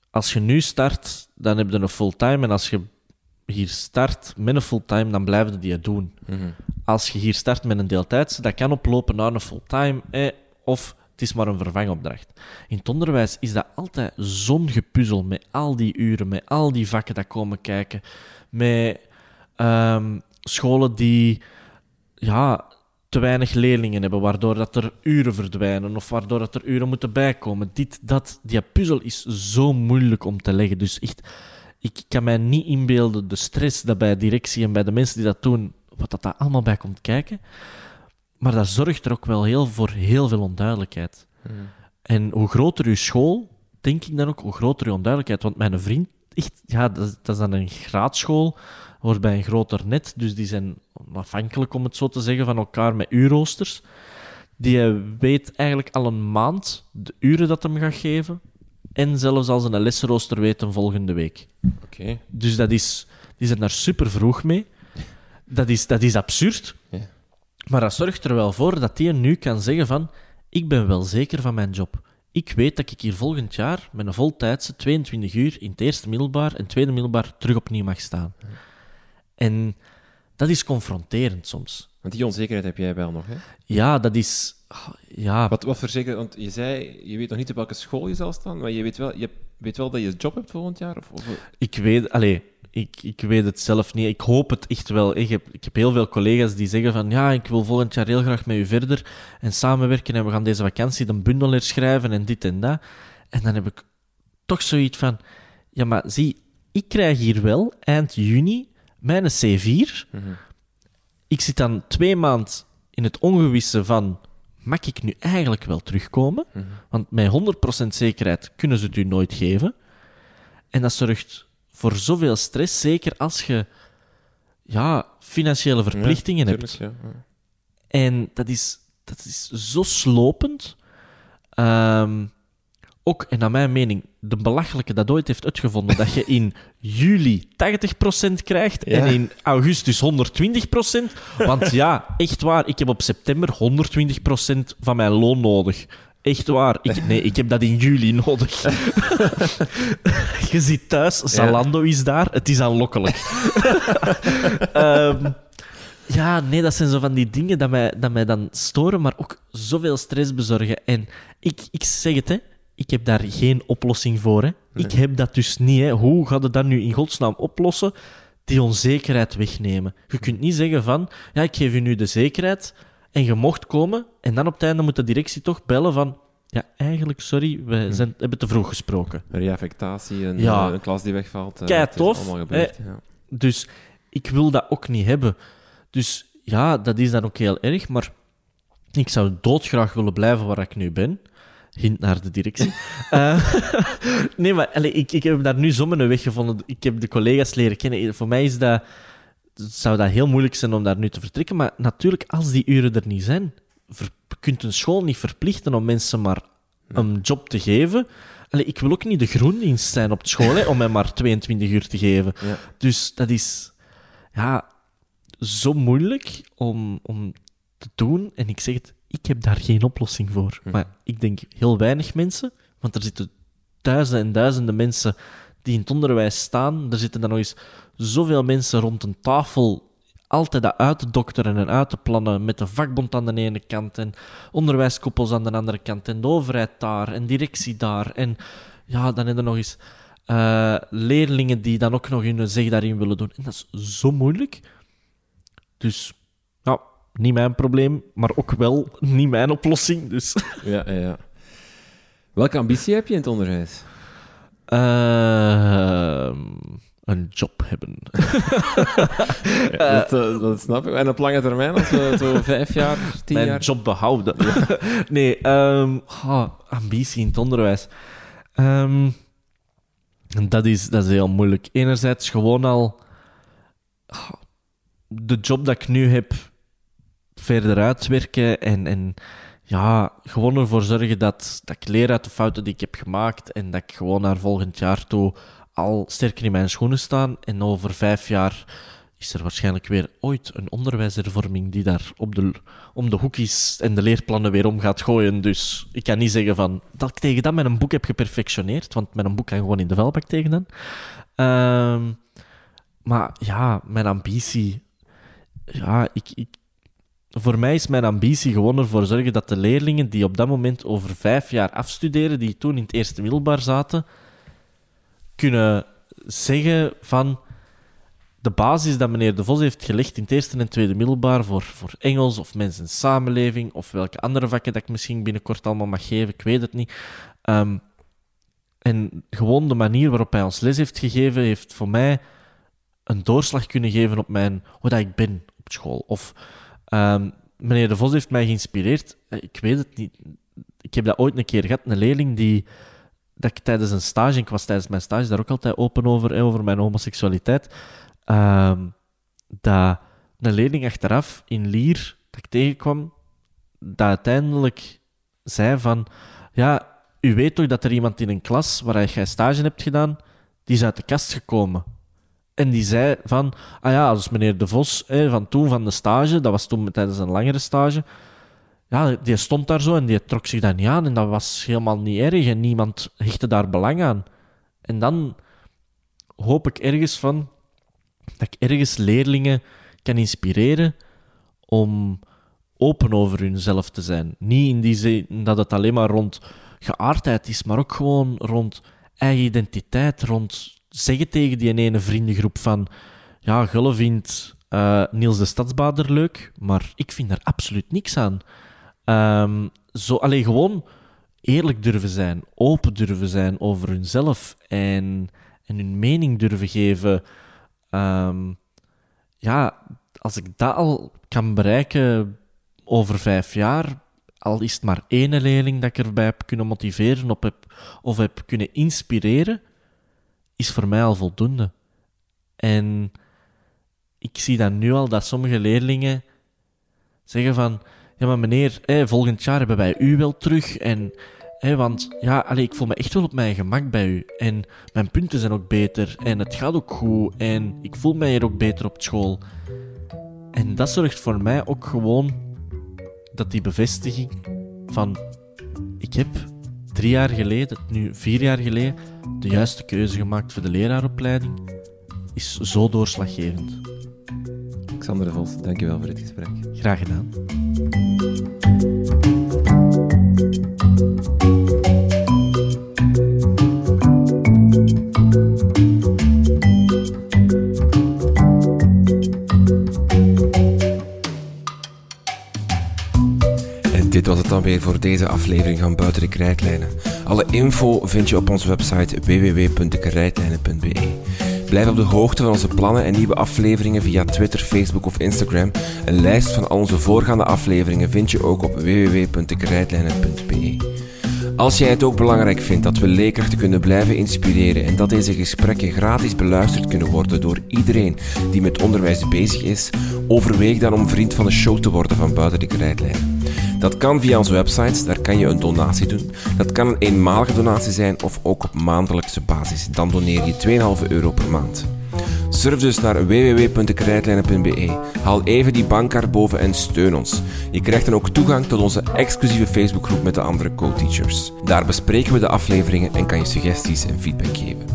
als je nu start, dan heb je een fulltime en als je hier start met een fulltime, dan blijf je die doen. Als je hier start met een deeltijdse, dat kan oplopen naar een fulltime eh, of het is maar een vervangopdracht. In het onderwijs is dat altijd zo'n gepuzzel met al die uren, met al die vakken dat komen kijken, met ehm, scholen die ja, te weinig leerlingen hebben, waardoor dat er uren verdwijnen of waardoor dat er uren moeten bijkomen. Dit, dat, die puzzel is zo moeilijk om te leggen. Dus echt, ik kan mij niet inbeelden de stress dat bij directie en bij de mensen die dat doen, wat dat daar allemaal bij komt kijken. Maar dat zorgt er ook wel heel voor heel veel onduidelijkheid. En hoe groter uw school, denk ik dan ook, hoe groter uw onduidelijkheid. Want mijn vriend, echt, ja, dat, is- dat is dan een graadschool, hoort bij een groter net. Dus die zijn afhankelijk, om het zo te zeggen, van elkaar met uurroosters. Die eh, weet eigenlijk al een maand de uren dat hem gaat geven. En zelfs als een lesrooster weet een volgende week. Oké. Dus dat is, die zijn daar super vroeg mee. Dat is, dat is absurd. Ja. Maar dat zorgt er wel voor dat die nu kan zeggen van... Ik ben wel zeker van mijn job. Ik weet dat ik hier volgend jaar met een voltijdse 22 uur in het eerste middelbaar en tweede middelbaar terug opnieuw mag staan. En dat is confronterend soms. Want die onzekerheid heb jij wel nog, hè? Ja, dat is... ah, Ja, Wat, wat voor zeker... Want je zei, je weet nog niet op welke school je zal staan, maar je weet wel, je weet wel dat je een job hebt volgend jaar? Of, of, Ik weet, allee, ik, ik weet het zelf niet. Ik hoop het echt wel. Ik heb, ik heb heel veel collega's die zeggen van ja, ik wil volgend jaar heel graag met u verder en samenwerken en we gaan deze vakantie een bundel herschrijven en dit en dat. En dan heb ik toch zoiets van, ja, maar zie, ik krijg hier wel eind juni mijn C4. Ik zit dan twee maanden in het ongewisse van, mag ik nu eigenlijk wel terugkomen? Want met 100% zekerheid kunnen ze het u nooit geven. En dat zorgt voor zoveel stress, zeker als je ja, financiële verplichtingen Ja, hebt. tuurlijk, ja, ja. En dat is, dat is zo slopend. Ehm, ook, en naar mijn mening, de belachelijke dat ooit heeft uitgevonden, dat je in [LAUGHS] juli 80% krijgt en in augustus 120%. Want ja, echt waar, ik heb op september 120% van mijn loon nodig. Echt waar. Ik, nee, ik heb dat in juli nodig. [LAUGHS] je zit thuis, Zalando is daar, het is aanlokkelijk. [LAUGHS] Ehm, ja, nee, dat zijn zo van die dingen dat mij, dat mij dan storen, maar ook zoveel stress bezorgen. En ik, ik zeg het, hè. Ik heb daar geen oplossing voor. Hè. Ik heb dat dus niet. Hè. Hoe gaat het dan nu in godsnaam oplossen? Die onzekerheid wegnemen. Je kunt niet zeggen van, ja, ik geef je nu de zekerheid en je mocht komen. En dan op het einde moet de directie toch bellen van, ja, eigenlijk, sorry, we zijn, hebben te vroeg gesproken. Reaffectatie, een, Ja. eh, een klas die wegvalt. eh, Kei tof, allemaal gebeurd, ja. Dus ik wil dat ook niet hebben. Dus ja, dat is dan ook heel erg, maar ik zou doodgraag willen blijven waar ik nu ben. Hint naar de directie. [LAUGHS] Eh, [LAUGHS] nee, maar ik, ik heb daar nu zomaar een weg gevonden. Ik heb de collega's leren kennen. Voor mij is dat, zou dat heel moeilijk zijn om daar nu te vertrekken. Maar natuurlijk, als die uren er niet zijn, ver- kunt een school niet verplichten om mensen maar een job te geven. Allee, ik wil ook niet de groendienst zijn op school hè, om mij maar 22 uur te geven. Ja. Dus dat is ja, zo moeilijk om, om te doen. En ik zeg het, ik heb daar geen oplossing voor. Maar ik denk heel weinig mensen, want er zitten duizenden en duizenden mensen die in het onderwijs staan. Er zitten dan nog eens zoveel mensen rond een tafel altijd dat uit te dokteren en uit te plannen met de vakbond aan de ene kant en onderwijskoppels aan de andere kant en de overheid daar en directie daar. En ja, dan hebben er nog eens eh, leerlingen die dan ook nog hun zeg daarin willen doen. En dat is zo moeilijk. Dus ja, niet mijn probleem, maar ook wel niet mijn oplossing. Dus ja, ja. Welke ambitie heb je in het onderwijs? Ehm, een job hebben. [LAUGHS] dat, eh, dat snap ik. En op lange termijn, als we zo [LAUGHS] vijf jaar, tien mijn jaar... job behouden. [LAUGHS] nee, ehm, ambitie in het onderwijs. Ehm, dat, is, dat is heel moeilijk. Enerzijds gewoon al de job dat ik nu heb verder uitwerken en, en ja, gewoon ervoor zorgen dat, dat ik leer uit de fouten die ik heb gemaakt en dat ik gewoon naar volgend jaar toe al sterker in mijn schoenen sta. En over vijf jaar is er waarschijnlijk weer ooit een onderwijshervorming die daar op de, om de hoek is en de leerplannen weer om gaat gooien. Dus ik kan niet zeggen van, dat ik tegen dat met een boek heb geperfectioneerd, want met een boek kan gewoon in de vuilbak tegen dan. Ehm, maar ja, mijn ambitie... Ja, ik, voor mij is mijn ambitie gewoon ervoor zorgen dat de leerlingen die op dat moment over vijf jaar afstuderen, die toen in het eerste middelbaar zaten, kunnen zeggen van de basis dat meneer De Vos heeft gelegd in het eerste en tweede middelbaar voor, voor Engels of mensen en samenleving of welke andere vakken dat ik misschien binnenkort allemaal mag geven, ik weet het niet. Ehm, en gewoon de manier waarop hij ons les heeft gegeven, heeft voor mij een doorslag kunnen geven op mijn, hoe dat ik ben op school. Of ehm, meneer De Vos heeft mij geïnspireerd. Eh, Ik weet het niet. Ik heb dat ooit een keer gehad, een leerling die dat ik tijdens een stage, ik was tijdens mijn stage daar ook altijd open over, hè, over mijn homoseksualiteit, ehm, dat een leerling achteraf in Lier, dat ik tegenkwam, dat uiteindelijk zei van, ja, u weet toch dat er iemand in een klas waar jij stage hebt gedaan, die is uit de kast gekomen. En die zei van, ah ja, dat is meneer De Vos hè, van toen, van de stage, dat was toen tijdens een langere stage, ja, die stond daar zo en die trok zich daar niet aan en dat was helemaal niet erg en niemand hechtte daar belang aan. En dan hoop ik ergens van dat ik ergens leerlingen kan inspireren om open over hunzelf te zijn. Niet in die zin dat het alleen maar rond geaardheid is, maar ook gewoon rond eigen identiteit, rond zeggen tegen die ene vriendengroep van ja, Gulle vindt eh, Niels de Stadsbader leuk, maar ik vind daar absoluut niks aan. Ehm, zo, alleen gewoon eerlijk durven zijn, open durven zijn over hunzelf en, en hun mening durven geven. Ehm, ja, als ik dat al kan bereiken over vijf jaar, al is het maar één leerling dat ik erbij heb kunnen motiveren of heb, of heb kunnen inspireren, is voor mij al voldoende. En ik zie dan nu al dat sommige leerlingen zeggen van... Ja, maar meneer, volgend jaar hebben wij u wel terug. En, want ja, allez, ik voel me echt wel op mijn gemak bij u. En mijn punten zijn ook beter. En het gaat ook goed. En ik voel mij hier ook beter op school. En dat zorgt voor mij ook gewoon dat die bevestiging van... Ik heb drie jaar geleden, nu vier jaar geleden, de juiste keuze gemaakt voor de leraaropleiding, is zo doorslaggevend. Xander de Vos, dankjewel voor dit gesprek. Graag gedaan. Dit was het dan weer voor deze aflevering van Buiten de Krijtlijnen. Alle info vind je op onze website www.dekrijtlijnen.be. Blijf op de hoogte van onze plannen en nieuwe afleveringen via Twitter, Facebook of Instagram. Een lijst van al onze voorgaande afleveringen vind je ook op www.dekrijtlijnen.be. Als jij het ook belangrijk vindt dat we leerkrachten kunnen blijven inspireren en dat deze gesprekken gratis beluisterd kunnen worden door iedereen die met onderwijs bezig is, overweeg dan om vriend van de show te worden van Buiten de Krijtlijnen. Dat kan via onze website, daar kan je een donatie doen. Dat kan een eenmalige donatie zijn of ook op maandelijkse basis. Dan doneer je 2,5 euro per maand. Surf dus naar www.dekrijtlijnen.be. Haal even die bankkaart boven en steun ons. Je krijgt dan ook toegang tot onze exclusieve Facebookgroep met de andere co-teachers. Daar bespreken we de afleveringen en kan je suggesties en feedback geven.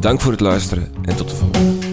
Dank voor het luisteren en tot de volgende.